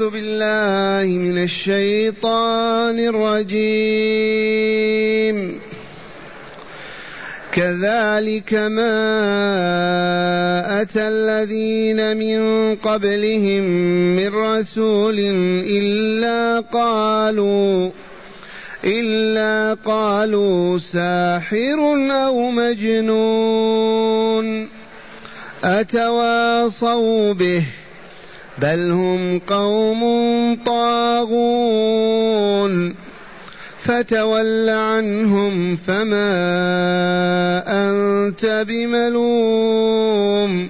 أعوذ بالله من الشيطان الرجيم. كذلك ما أتى الذين من قبلهم من رسول إلا قالوا إلا قالوا ساحر أو مجنون أتواصوا به بل هم قوم طاغون. فتول عنهم فما أنت بملوم.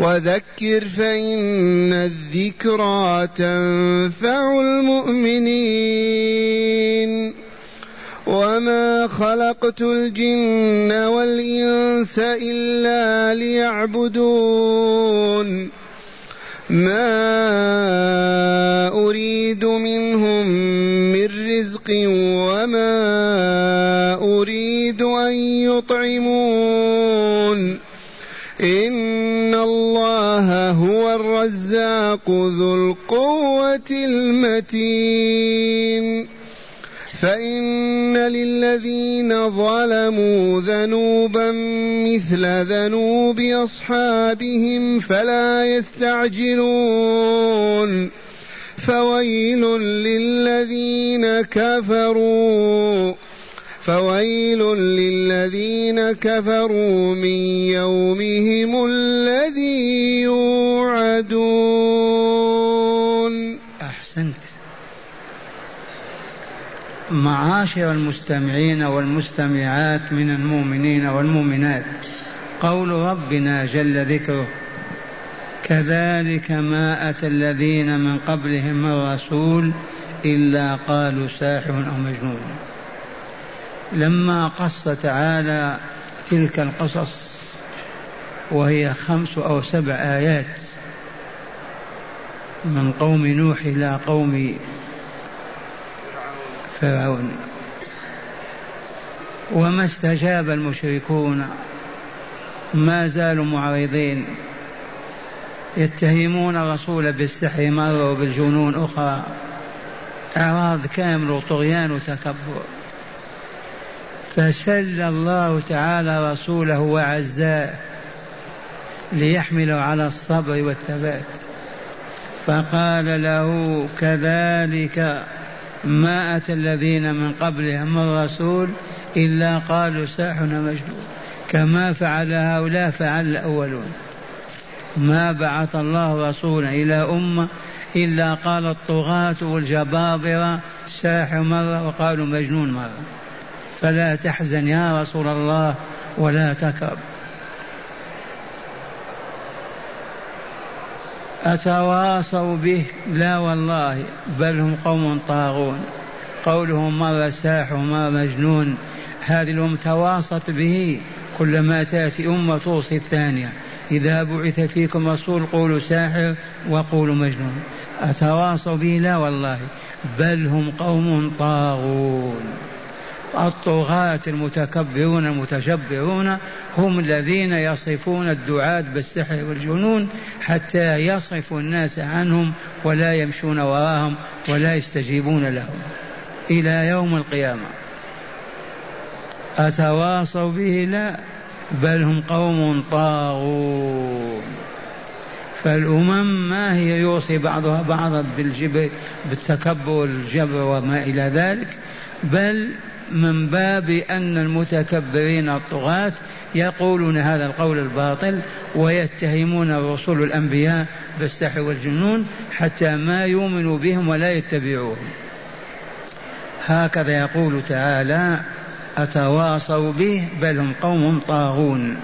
وذكر فإن الذكرى تنفع المؤمنين. وما خلقت الجن والإنس إلا ليعبدون. ما أريد منهم من رزق وما أريد أن يطعمون إن الله هو الرزاق ذو القوة المتين فإن للذين ظلموا ذنوبا مثل ذنوب أصحابهم فلا يستعجلون فويل للذين كفروا فويل للذين كفروا من يومهم الذي معاشر المستمعين والمستمعات من المؤمنين والمؤمنات. قول ربنا جل ذكره كذلك ما أتى الذين من قبلهم من رسول إلا قالوا ساحر أو مجنون. لما قص تعالى تلك القصص وهي خمس أو سبع آيات من قوم نوح إلى قوم فرعون وما استجاب المشركون ما زالوا معرضين. يتهمون الرسول بالسحر مرة وبالجنون أخرى. إعراض كامل وطغيان وتكبر. فسل الله تعالى رسوله وعزاه ليحمله على الصبر والثبات. فقال له كذلك ما أتى الذين من قبلهم من رسول إلا قالوا ساحر مجنون كما فعل هؤلاء فعل الأولون. ما بعث الله رسولا إلى أمة إلا قال الطغاة والجبابرة ساحر مرة وقالوا مجنون مرة. فلا تحزن يا رسول الله ولا تكرب. أتواصوا به؟ لا والله بل هم قوم طاغون. قولهم مرة ساحر مرة مجنون هذه الأمة تواصت به كلما تأتي أمة توصي الثانية. إذا بعث فيكم رسول قولوا ساحر وقولوا مجنون. أتواصوا به؟ لا والله بل هم قوم طاغون. الطغاة المتكبرون المتجبرون هم الذين يصفون الدعاة بالسحر والجنون حتى يصرفوا الناس عنهم ولا يمشون وراهم ولا يستجيبون لهم. إلى يوم القيامة. أتواصوا به؟ لا بل هم قوم طاغون. فالأمم ما هي؟ يوصي بعضها بعضا بالجبر بالتكبر والجبر وما إلى ذلك بل من باب أن المتكبرين الطغاة يقولون هذا القول الباطل ويتهمون الرسل الأنبياء بالسحر والجنون حتى ما يؤمنوا بهم ولا يتبعوهم. هكذا يقول تعالى أتواصوا به بل هم قوم طاغون.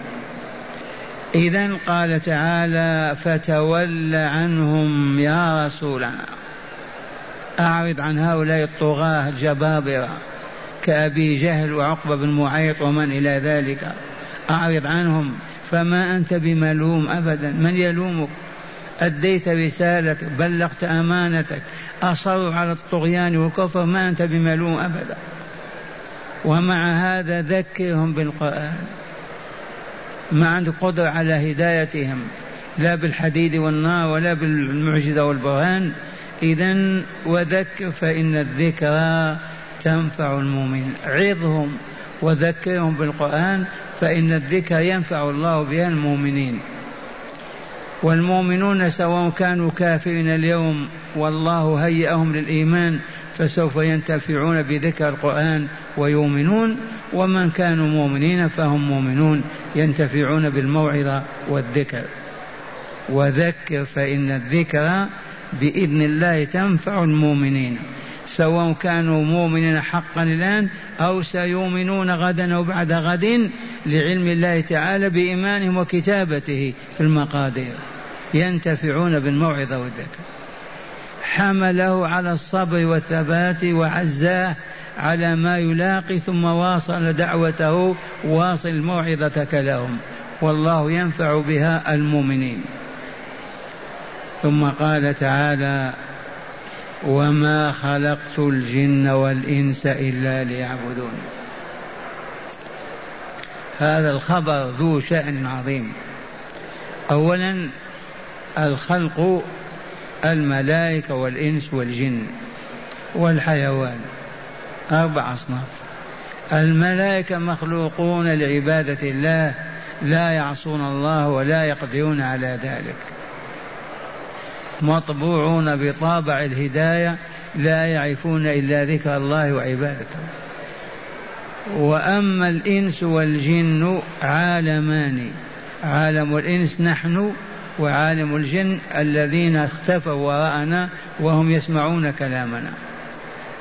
إذا قال تعالى فتول عنهم يا رسولنا أعرض عن هؤلاء الطغاة الجبابرة كأبي جهل وعقبة بن معيط ومن إلى ذلك؟ أعرض عنهم. فما أنت بملوم أبدا. من يلومك؟ أديت رسالتك بلغت أمانتك أصروا على الطغيان والكفر. ما أنت بملوم أبدا. ومع هذا ذكرهم بالقرآن. ما عندك قدرة على هدايتهم. لا بالحديد والنار ولا بالمعجزة والبرهان. إذا وذكر فإن الذكرى تنفع المؤمن. عظهم وذكرهم بالقرآن فإن الذكر ينفع الله بها المؤمنين. والمؤمنون سواء كانوا كافرين اليوم والله هيئهم للإيمان فسوف ينتفعون بذكر القرآن ويؤمنون. ومن كانوا مؤمنين فهم مؤمنون ينتفعون بالموعظة والذكر. وذكر فإن الذكر بإذن الله تنفع المؤمنين. سواء كانوا مؤمنين حقا الآن أو سيؤمنون غدا أو بعد غد لعلم الله تعالى بإيمانهم وكتابته في المقادير. ينتفعون بالموعظة والذكر. حمله على الصبر والثبات وعزاه على ما يلاقي ثم واصل دعوته واصل موعظتك لهم والله ينفع بها المؤمنين. ثم قال تعالى وما خلقت الجن والإنس إلا ليعبدون. هذا الخبر ذو شأن عظيم. اولا الخلق الملائكة والإنس والجن والحيوان. أربع أصناف. الملائكة مخلوقون لعبادة الله لا يعصون الله ولا يقدرون على ذلك. مطبوعون بطابع الهداية لا يعرفون إلا ذكر الله وعبادته. وأما الإنس والجن عالمان عالم الإنس نحن وعالم الجن الذين اختفوا وراءنا وهم يسمعون كلامنا.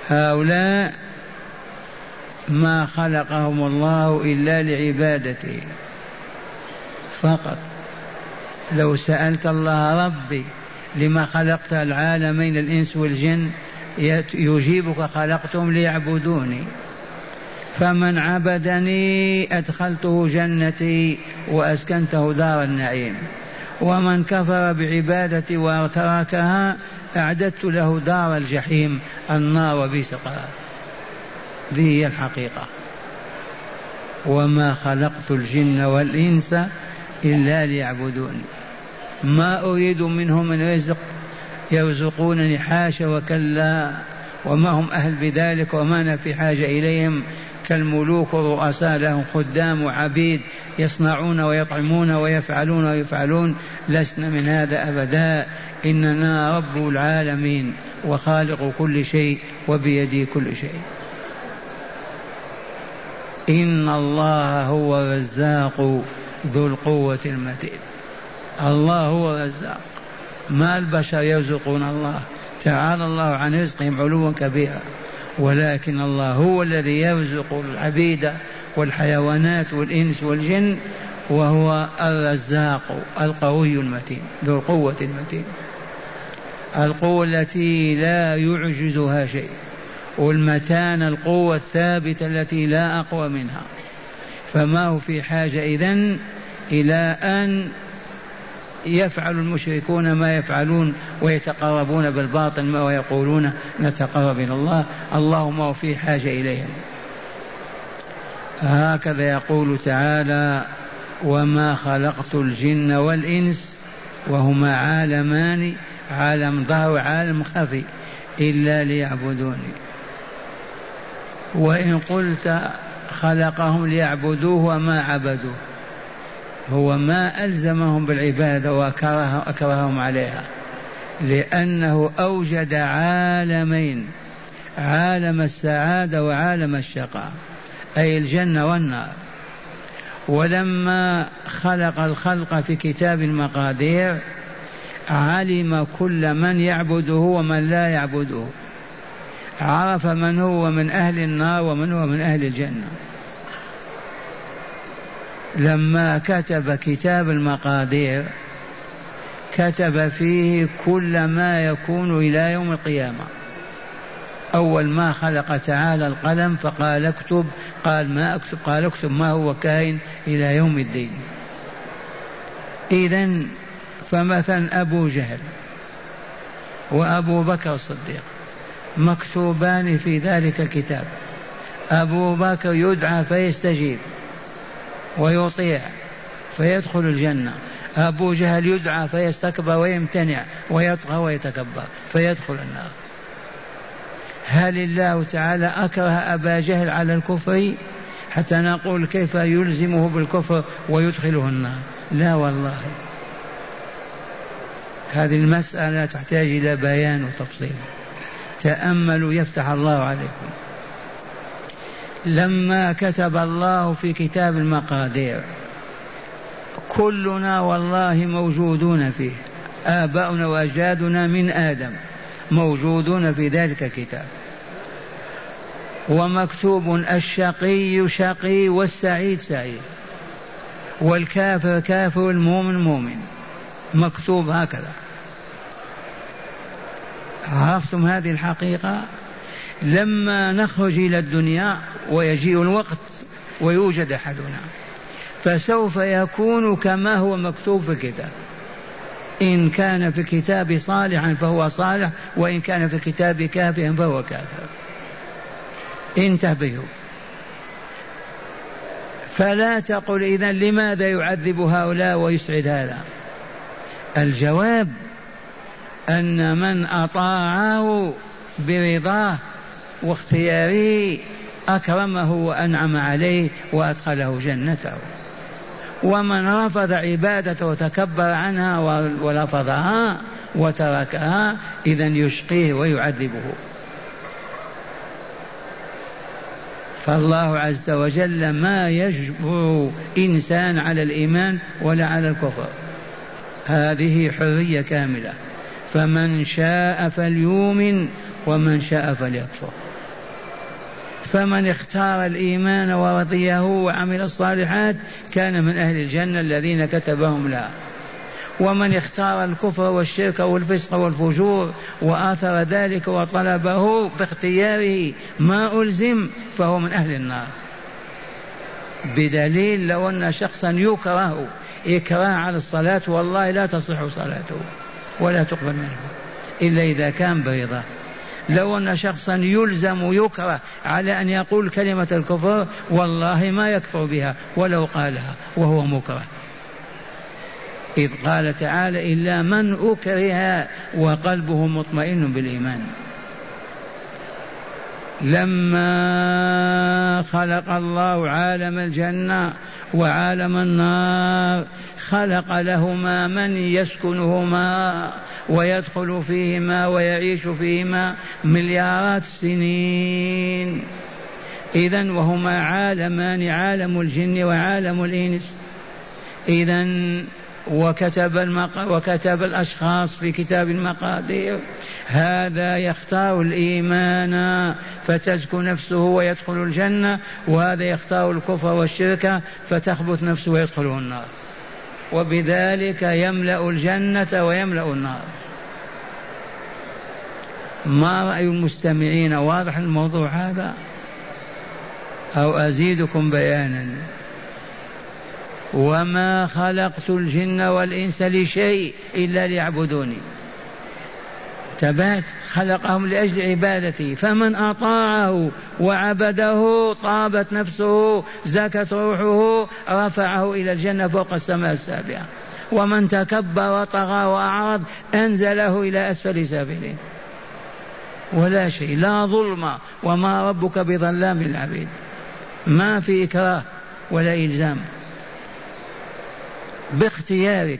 هؤلاء ما خلقهم الله إلا لعبادته فقط. لو سألت الله ربي لما خلقت العالمين الإنس والجن يجيبك خلقتهم ليعبدوني. فمن عبدني أدخلته جنتي وأسكنته دار النعيم. ومن كفر بعبادتي وتركها أعددت له دار الجحيم النار وبئس ذي هي الحقيقة. وما خلقت الجن والإنس إلا ليعبدوني. ما أريد منهم من رزق يرزقونني حاشا وكلا وما هم أهل بذلك وما أنا في حاجة إليهم. كالملوك والرؤساء لهم خدام وعبيد يصنعون ويطعمون ويفعلون ويفعلون. لسنا من هذا أبدا. إننا رب العالمين وخالق كل شيء وبيدي كل شيء. إن الله هو الرزاق ذو القوة المتين. الله هو الرزاق. ما البشر يرزقون الله؟ تعالى الله عن رزقهم علوا كبيرا. ولكن الله هو الذي يرزق العبيد والحيوانات والإنس والجن وهو الرزاق القوي المتين ذو القوة المتين. القوة التي لا يعجزها شيء والمتان القوة الثابتة التي لا أقوى منها. فما هو في حاجة إذن؟ إلى أن يفعل المشركون ما يفعلون ويتقربون بالباطل ما ويقولون نتقرب إلى الله. اللهم وفي حاجة إليهم. هكذا يقول تعالى وما خلقت الجن والإنس وهما عالمان عالم ظهر وعالم خفي إلا ليعبدوني. وإن قلت خلقهم ليعبدوه وما عبدوه. هو ما ألزمهم بالعبادة وأكرههم عليها. لأنه أوجد عالمين. عالم السعادة وعالم الشقاء. أي الجنة والنار. ولما خلق الخلق في كتاب المقادير علم كل من يعبده ومن لا يعبده. عرف من هو من أهل النار ومن هو من أهل الجنة. لما كتب كتاب المقادير كتب فيه كل ما يكون إلى يوم القيامة. أول ما خلق تعالى القلم فقال اكتب قال ما أكتب قال اكتب ما هو كائن إلى يوم الدين. إذا فمثلا أبو جهل وأبو بكر الصديق مكتوبان في ذلك الكتاب. أبو بكر يدعى فيستجيب. ويطيع فيدخل الجنة. أبو جهل يدعى فيستكبر ويمتنع ويطغى ويتكبر فيدخل النار. هل الله تعالى أكره أبا جهل على الكفر؟ حتى نقول كيف يلزمه بالكفر ويدخله النار. لا والله. هذه المسألة تحتاج إلى بيان وتفصيل. تأملوا يفتح الله عليكم. لما كتب الله في كتاب المقادير. كلنا والله موجودون فيه. آباؤنا وأجدادنا من آدم موجودون في ذلك الكتاب. ومكتوب الشقي شقي والسعيد سعيد. والكافر كافر والمؤمن مؤمن. مكتوب هكذا. عرفتم هذه الحقيقة؟ لما نخرج إلى الدنيا ويجيء الوقت ويوجد أحدنا فسوف يكون كما هو مكتوب في الكتاب. إن كان في الكتاب صالحا فهو صالح وإن كان في الكتاب كافرا فهو كافر. انتبهوا. فلا تقل إذا لماذا يعذب هؤلاء ويسعد هذا؟ الجواب أن من أطاعه برضاه واختياره أكرمه وأنعم عليه وأدخله جنته. ومن رفض عبادته وتكبر عنها ورفضها وتركها إذا يشقيه ويعذبه. فالله عز وجل ما يجبر إنسان على الإيمان ولا على الكفر. هذه حرية كاملة. فمن شاء فليؤمن ومن شاء فليكفر. فمن اختار الإيمان ورضيه وعمل الصالحات كان من أهل الجنة الذين كتبهم لها ومن اختار الكفر والشرك والفسق والفجور وآثر ذلك وطلبه باختياره ما ألزم فهو من أهل النار. بدليل لو أن شخصا يكره إكراه على الصلاة والله لا تصح صلاته ولا تقبل منه إلا إذا كان برضاه لو أن شخصا يلزم يكره على أن يقول كلمة الكفر والله ما يكفر بها ولو قالها وهو مكره. إذ قال تعالى إلا من أكره وقلبه مطمئن بالإيمان. لما خلق الله عالم الجنة وعالم النار خلق لهما من يسكنهما ويدخل فيهما ويعيش فيهما مليارات السنين. إذا وهما عالمان عالم الجن وعالم الإنس. إذا وكتب المق... وكتب الأشخاص في كتاب المقادير. هذا يختار الإيمان فتزكو نفسه ويدخل الجنة وهذا يختار الكفر والشرك فتخبث نفسه ويدخل النار. وبذلك يملأ الجنة ويملأ النار. ما رأي المستمعين واضح الموضوع هذا؟ أو أزيدكم بيانا. وما خلقت الجن والإنس لشيء إلا ليعبدوني. تبات خلقهم لأجل عبادته فمن أطاعه وعبده طابت نفسه زكت روحه رفعه إلى الجنة فوق السماء السابعة. ومن تكبر وطغى وأعرض أنزله إلى أسفل سافلين ولا شيء لا ظلم وما ربك بظلام للعبيد. ما في إكراه ولا إلزام. باختيارك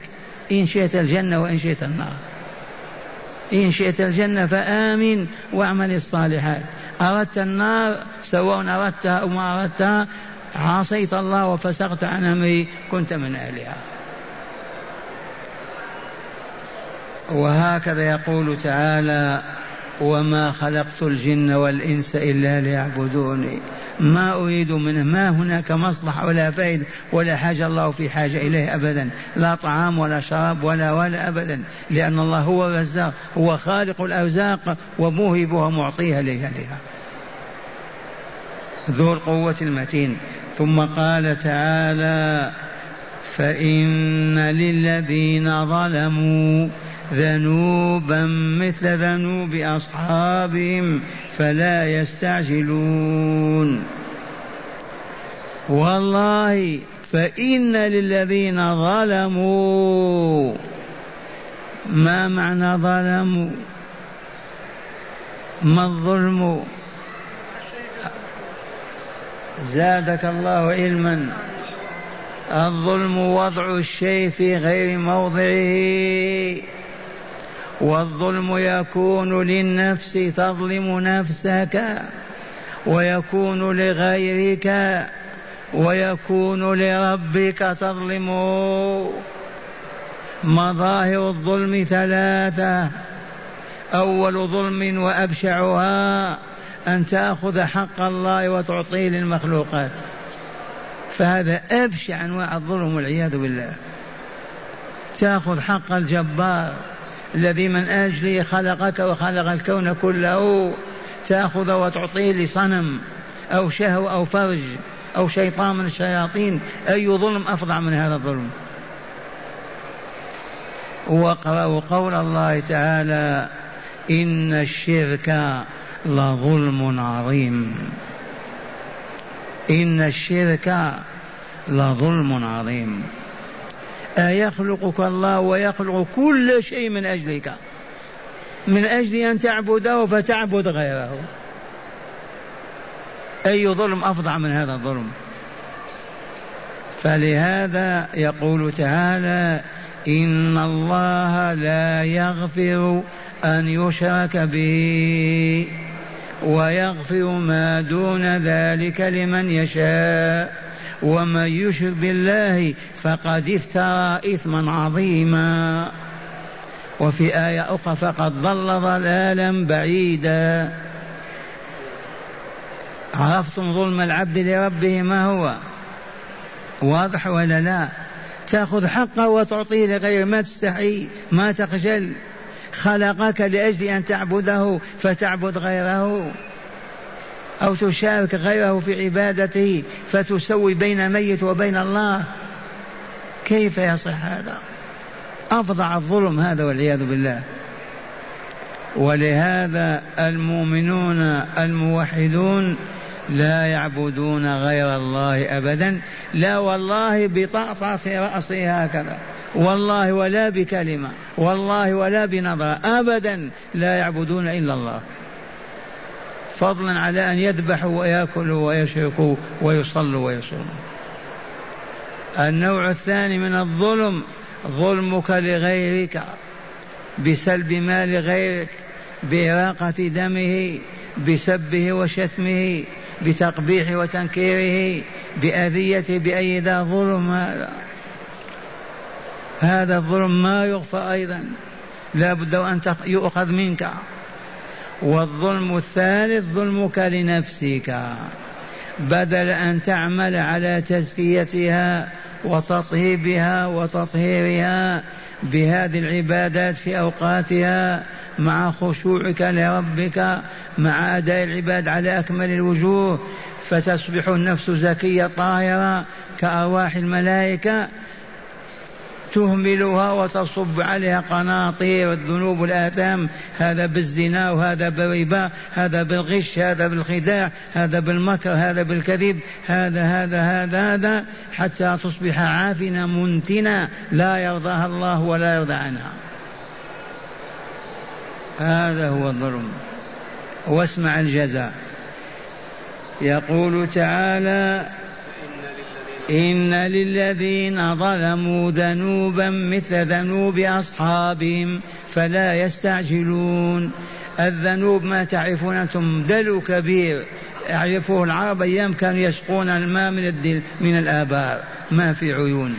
إن شئت الجنة وإن شئت النار. إن شئت الجنة فآمن واعمل الصالحات. أردت النار سواء أردتها أو ما أردتها عصيت الله وفسقت عن أمري كنت من أهلها. وهكذا يقول تعالى وما خلقت الجن والإنس إلا ليعبدوني. ما أريد منه ما هناك مصلحة ولا فائدة ولا حاجة الله في حاجة إليه أبدا. لا طعام ولا شراب ولا ولا أبدا لأن الله هو الرزاق هو خالق الأرزاق وموهبها معطيها لأهلها. ذو القوة المتين. ثم قال تعالى فإن للذين ظلموا ذنوبا مثل ذنوب أصحابهم فلا يستعجلون. والله فإن للذين ظلموا ما معنى ظلموا؟ ما الظلم؟ زادك الله علما. الظلم وضع الشيء في غير موضعه. والظلم يكون للنفس تظلم نفسك ويكون لغيرك ويكون لربك تظلمه مظاهر الظلم ثلاثة. أول ظلم وأبشعها أن تأخذ حق الله وتعطيه للمخلوقات. فهذا أبشع أنواع الظلم والعياذ بالله. تأخذ حق الجبار الذي من اجله خلقك وخلق الكون كله تأخذ وتعطيه لصنم أو شهوه أو فرج أو شيطان من الشياطين أي ظلم أفظع من هذا الظلم. واقرأوا قول الله تعالى إن الشرك لظلم عظيم. إن الشرك لظلم عظيم. أيخلقك الله ويخلق كل شيء من أجلك. من أجل أن تعبده فتعبد غيره. أي ظلم أفظع من هذا الظلم. فلهذا يقول تعالى إن الله لا يغفر أن يشرك به ويغفر ما دون ذلك لمن يشاء. ومن يشرك بالله فقد افترى إثما عظيما. وفي آية أخرى فقد ضل ضلالا بعيدا. عرفتم ظلم العبد لربه ما هو؟ واضح ولا لا؟ تأخذ حقه وتعطيه لغير ما تستحي ما تخجل. خلقك لأجل أن تعبده فتعبد غيره. أو تشارك غيره في عبادته فتسوي بين ميت وبين الله. كيف يصح هذا؟ أفظع الظلم هذا والعياذ بالله. ولهذا المؤمنون الموحدون لا يعبدون غير الله أبدا. لا والله بطعطعة رأسه هكذا. والله ولا بكلمة. والله ولا بنظرة. أبدا لا يعبدون إلا الله. فضلا على أن يذبحوا ويأكلوا ويشركوا ويصلوا ويصوموا. النوع الثاني من الظلم ظلمك لغيرك بسلب مال غيرك بإراقة دمه بسبه وشتمه بتقبيح وتنكيره بأذيته بأي ذا ظلم هذا. هذا الظلم ما يغفى أيضا. لا بد أن يؤخذ منك. والظلم الثالث ظلمك لنفسك. بدل أن تعمل على تزكيتها وتطهيبها وتطهيرها بهذه العبادات في أوقاتها مع خشوعك لربك مع أداء العباد على أكمل الوجوه فتصبح النفس زكية طاهرة كأرواح الملائكة تهملها وتصب عليها قناطير الذنوب والآثام. هذا بالزنا وهذا بالربا هذا بالغش هذا بالخداع هذا بالمكر هذا بالكذب هذا هذا هذا هذا حتى تصبح عافنة منتنة. لا يرضاها الله ولا يرضى عنها. هذا هو الظلم. واسمع الجزاء. يقول تعالى إن للذين ظلموا ذنوبا مثل ذنوب أصحابهم فلا يستعجلون. الذنوب ما تعرفون أنتم دلو كبير. يعرفه العرب أيام كانوا يسقون الماء من الدل من الآبار. ما في عيون.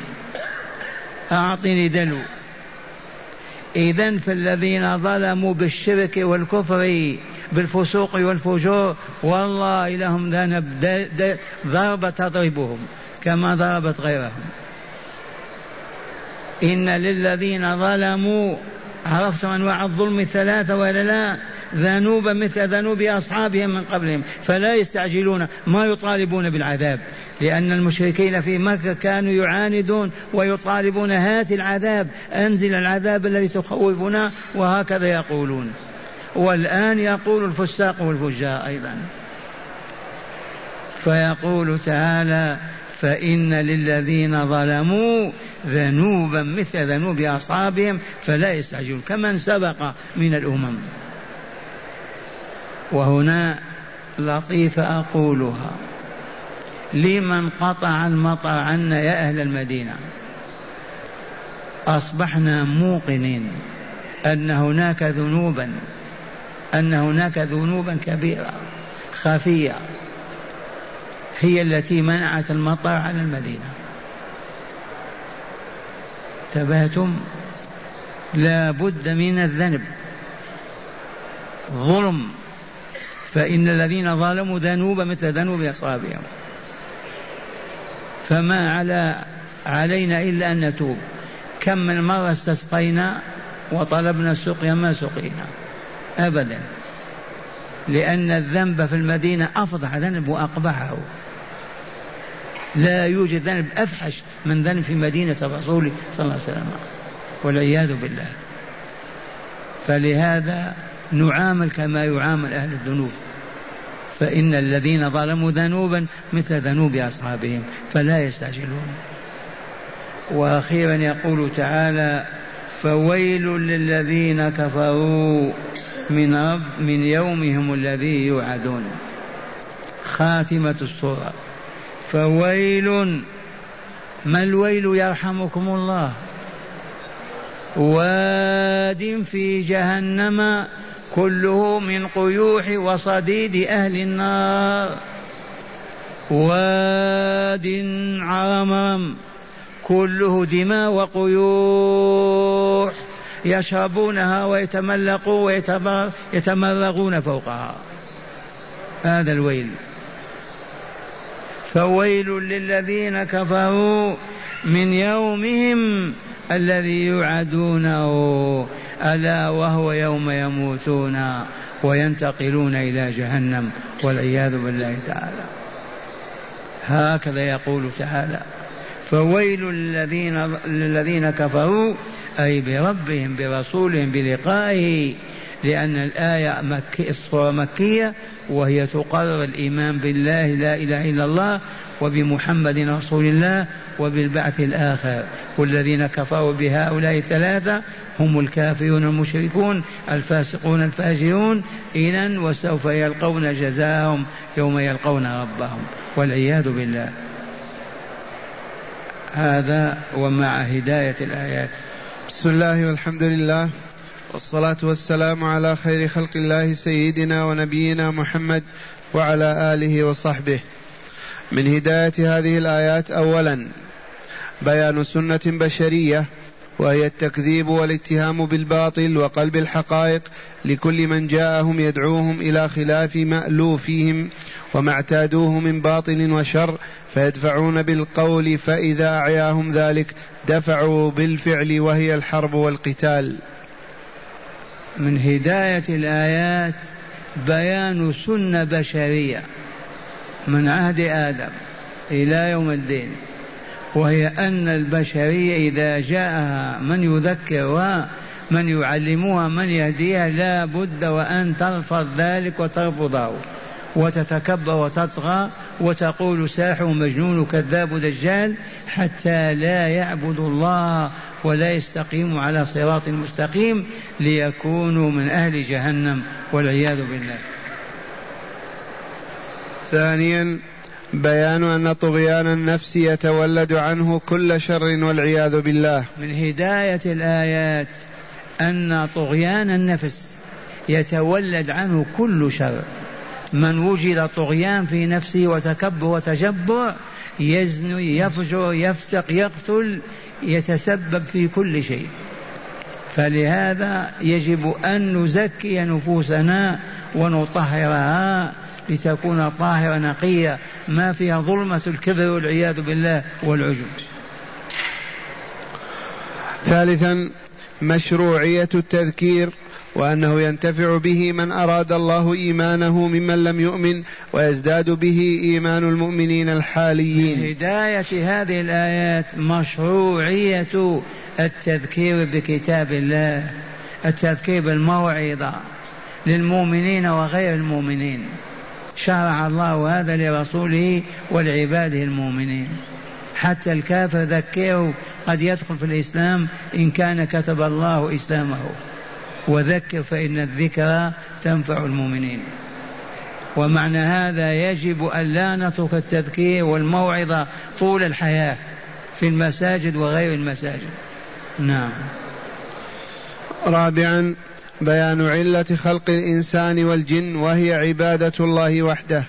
أعطني دلو. إذا فالذين ظلموا بالشرك والكفر بالفسوق والفجور والله لهم ذنب ضربة تضربهم. كما ضربت غيرهم إن للذين ظلموا عرفتم أنواع الظلم الثلاثة ولا لا؟ ذنوبا مثل ذنوب أصحابهم من قبلهم. فلا يستعجلون ما يطالبون بالعذاب. لأن المشركين في مكة كانوا يعاندون ويطالبون هات العذاب أنزل العذاب الذي تخوفنا وهكذا يقولون. والآن يقول الفساق والفجار أيضا. فيقول تعالى فإن للذين ظلموا ذنوبا مثل ذنوب أصحابهم فلا يستعجلون كمن سبق من الأمم. وهنا لطيفة أقولها لمن قطع المطر عنا يا أهل المدينة؟ أصبحنا موقنين أن هناك ذنوبا أن هناك ذنوبا كبيرة خفية. هي التي منعت المطر على المدينة. انتبهتم؟ لا بد من الذنب. ظلم. فإن الذين ظلموا ذنوب مثل ذنوب أصحابهم. فما على علينا إلا أن نتوب. كم من مرة استسقينا وطلبنا السقيا ما سقينا؟ أبدا. لأن الذنب في المدينة أفضح ذنب وأقبحه. لا يوجد ذنب أفحش من ذنب في مدينة الرسول صلى الله عليه وسلم. والعياذ بالله. فلهذا نعامل كما يعامل أهل الذنوب. فإن الذين ظلموا ذنوبا مثل ذنوب أصحابهم فلا يستعجلون. وأخيرا يقول تعالى فويل للذين كفروا من رب من يومهم الذي يوعدون. خاتمة السورة. فويل ما الويل يرحمكم الله؟ واد في جهنم كله من قيوح وصديد أهل النار. واد عرمرم كله دماء وقيوح يشربونها ويتملقون ويتمرغون فوقها. هذا الويل. فويل للذين كفروا من يومهم الذي يوعدونه ألا وهو يوم يموتون وينتقلون إلى جهنم والعياذ بالله تعالى. هكذا يقول تعالى فويل للذين للذين كفروا أي بربهم برسولهم بلقائه لأن الآية مكي الصورة مكية وهي تقرر الإيمان بالله لا إله إلا الله وبمحمد رسول الله وبالبعث الآخر. والذين كفروا بهؤلاء الثلاثة هم الكافرون المشركون الفاسقون الفاجرون. إذا وسوف يلقون جزاهم يوم يلقون ربهم والعياذ بالله. هذا ومع هداية الآيات. بسم الله والحمد لله. والصلاة والسلام على خير خلق الله سيدنا ونبينا محمد وعلى آله وصحبه. من هداية هذه الآيات أولا بيان سنة بشرية وهي التكذيب والاتهام بالباطل وقلب الحقائق لكل من جاءهم يدعوهم إلى خلاف مألوفهم وما اعتادوه من باطل وشر فيدفعون بالقول فإذا أعياهم ذلك دفعوا بالفعل وهي الحرب والقتال. من هداية الآيات بيان سنة بشرية من عهد آدم إلى يوم الدين وهي أن البشرية إذا جاءها من يذكرها من يعلمها من يهديها لا بد وأن ترفض ذلك وترفضه وتتكبر وتطغى وتقول ساحر مجنون كذاب دجال حتى لا يعبد الله ولا يستقيم على صراط مستقيم ليكونوا من أهل جهنم والعياذ بالله. ثانيا بيان أن طغيان النفس يتولد عنه كل شر والعياذ بالله. من هداية الآيات أن طغيان النفس يتولد عنه كل شر. من وجد طغيان في نفسه وتكبر وتجبر يزني يفجر يفسق يقتل يتسبب في كل شيء. فلهذا يجب أن نزكي نفوسنا ونطهرها لتكون طاهرة نقية. ما فيها ظلمة الكبر والعياذ بالله والعجب. ثالثا مشروعية التذكير وأنه ينتفع به من أراد الله إيمانه ممن لم يؤمن ويزداد به إيمان المؤمنين الحاليين. من هداية هذه الآيات مشروعية التذكير بكتاب الله التذكير بالموعظة للمؤمنين وغير المؤمنين. شرع الله هذا لرسوله ولعباده المؤمنين. حتى الكافر ذكره قد يدخل في الإسلام إن كان كتب الله إسلامه. وذكر فإن الذكرى تنفع المؤمنين. ومعنى هذا يجب أن لا نترك التذكير والموعظة طول الحياة في المساجد وغير المساجد. نعم. رابعا بيان علة خلق الإنسان والجن وهي عبادة الله وحده.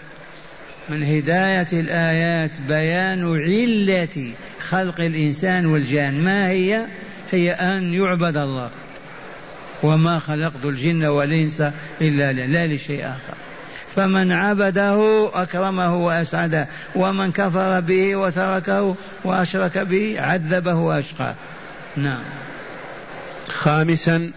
من هداية الآيات بيان علة خلق الإنسان والجان ما هي؟ هي أن يعبد الله. وما خلقت الجن والإنس إلا لا لشيء آخر. فمن عبده أكرمه وأسعده ومن كفر به وتركه وأشرك به عذبه وأشقاه. نعم. خامسا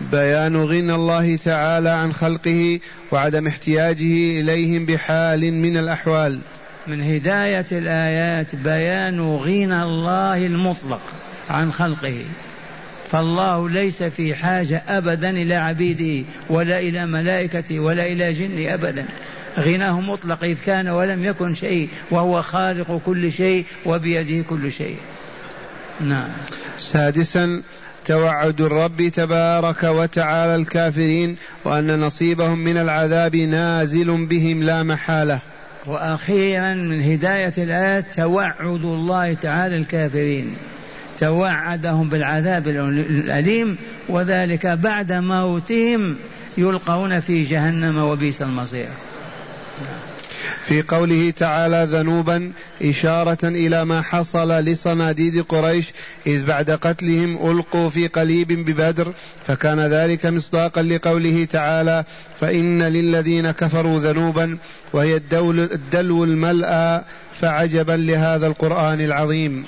بيان غنى الله تعالى عن خلقه وعدم احتياجه إليهم بحال من الأحوال. من هداية الآيات بيان غنى الله المطلق عن خلقه. فالله ليس في حاجة ابدا إلى عبيده ولا إلى ملائكته ولا إلى جنه ابدا. غناه مطلق إذ كان ولم يكن شيء وهو خالق كل شيء وبيده كل شيء. نعم. سادسا توعد الرب تبارك وتعالى الكافرين وأن نصيبهم من العذاب نازل بهم لا محالة. وأخيرا من هداية الآيات توعد الله تعالى الكافرين. توعدهم بالعذاب الأليم وذلك بعد موتهم يلقون في جهنم وبئس المصير. في قوله تعالى ذنوبا إشارة إلى ما حصل لصناديد قريش إذ بعد قتلهم ألقوا في قليب ببدر فكان ذلك مصداقا لقوله تعالى فإن للذين كفروا ذنوبا وهي الدلو الملأى فعجبا لهذا القرآن العظيم.